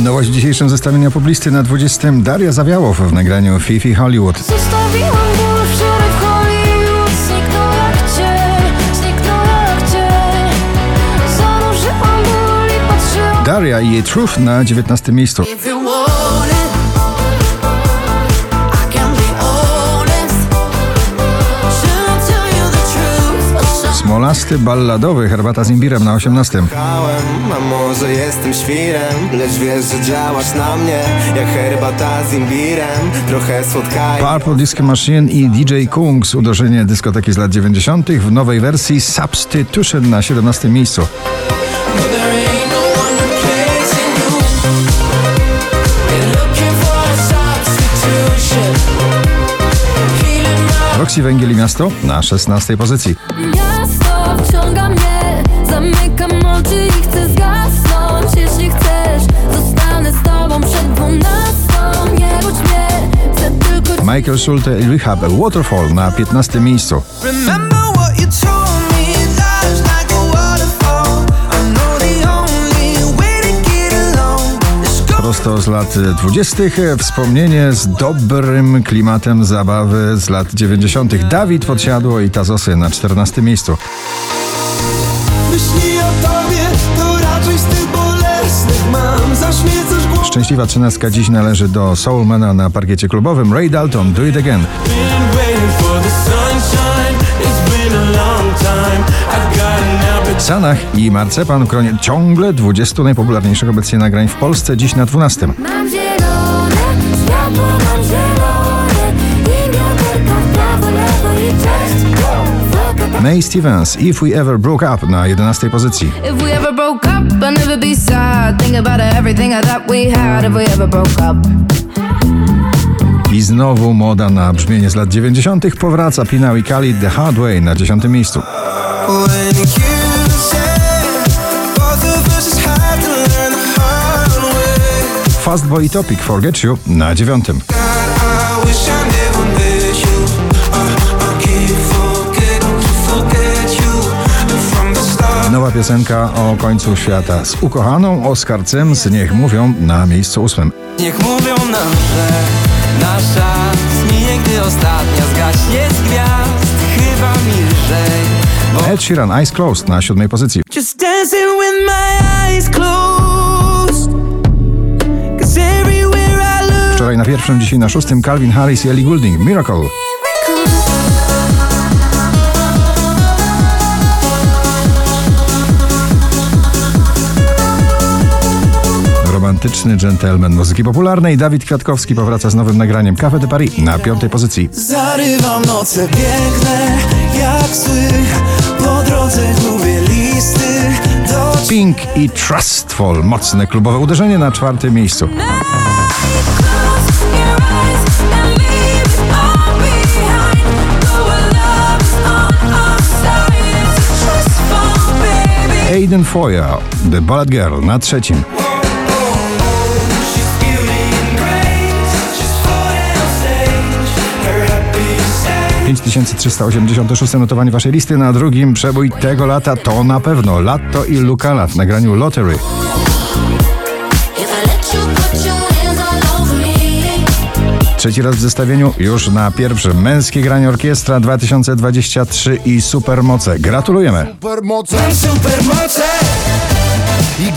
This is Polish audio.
Nowość w dzisiejszym zestawieniu poblisty na 20. Daria Zawiałow w nagraniu Fifi Hollywood. Zostawiłam ból wczoraj w Hollywood Zniknął jak cień, zniknął jak cień Zanurzyłam ból i patrzyłam Daria i jej Truth na 19. miejscu. Smolasty, balladowy Herbata z imbirem na 18. Kochałem, a może jestem świrem Lecz wiesz, że działasz na mnie Jak herbata z imbirem Trochę słodka Purple Disco Machine i DJ Kungs uderzenie dyskoteki z lat 90. w nowej wersji Substitution na 17. miejscu. No Roxy Węgiel i Miasto na 16. pozycji. Michael Schulte i Rehab Waterfall na 15. miejscu. Prosto z lat 20. wspomnienie z dobrym klimatem zabawy z lat 90. Dawid Podsiadło i Tazosy na 14. miejscu. Myśli o tobie To raczej z tych bolesnych mam Zaśmiecasz głowę Szczęśliwa trzynastka dziś należy do Soulmana na parkiecie klubowym Ray Dalton Do It Again. been waiting for the sunshine. It's been a long time. I got an appetite. Sanach i Marcepan w gronie ciągle 20 najpopularniejszych obecnie nagrań w Polsce, dziś na 12. May Stevens, If We Ever Broke Up na 11 pozycji. If we ever broke up, I'd never be sad. Think about everything I thought we had if we ever broke up. I znowu moda na brzmienie z lat 90. powraca Pinał i Khalid The Hard Way na 10 miejscu. Fastboy i Topic Forget You na 9. piosenka o końcu świata z ukochaną Oscar Sims, niech mówią na miejscu 8. Niech mówią nam, że nasza zmije, gdy ostatnia zgaśnie z gwiazd Chyba mi lżej bo Ed Sheeran, Eyes Closed na 7 pozycji. Just dancing with my eyes closed Wczoraj na pierwszym, dzisiaj na szóstym Calvin Harris i Ellie Goulding, Miracle. Romantyczny gentleman muzyki popularnej Dawid Kwiatkowski powraca z nowym nagraniem Cafe de Paris na piątej pozycji. Zarywam noce piękne jak sły Po drodze gubię listy do Pink i Trustful, mocne klubowe uderzenie na czwartym miejscu. Aiden Foyer, The Ballad Girl na trzecim. 5386 notowanie waszej listy na drugim przebój tego lata to na pewno Lato i Lottery. Your hands all over me Trzeci raz w zestawieniu już na pierwszym Męskie Granie Orkiestra 2023 i Supermoce. Gratulujemy! Supermoce supermoce I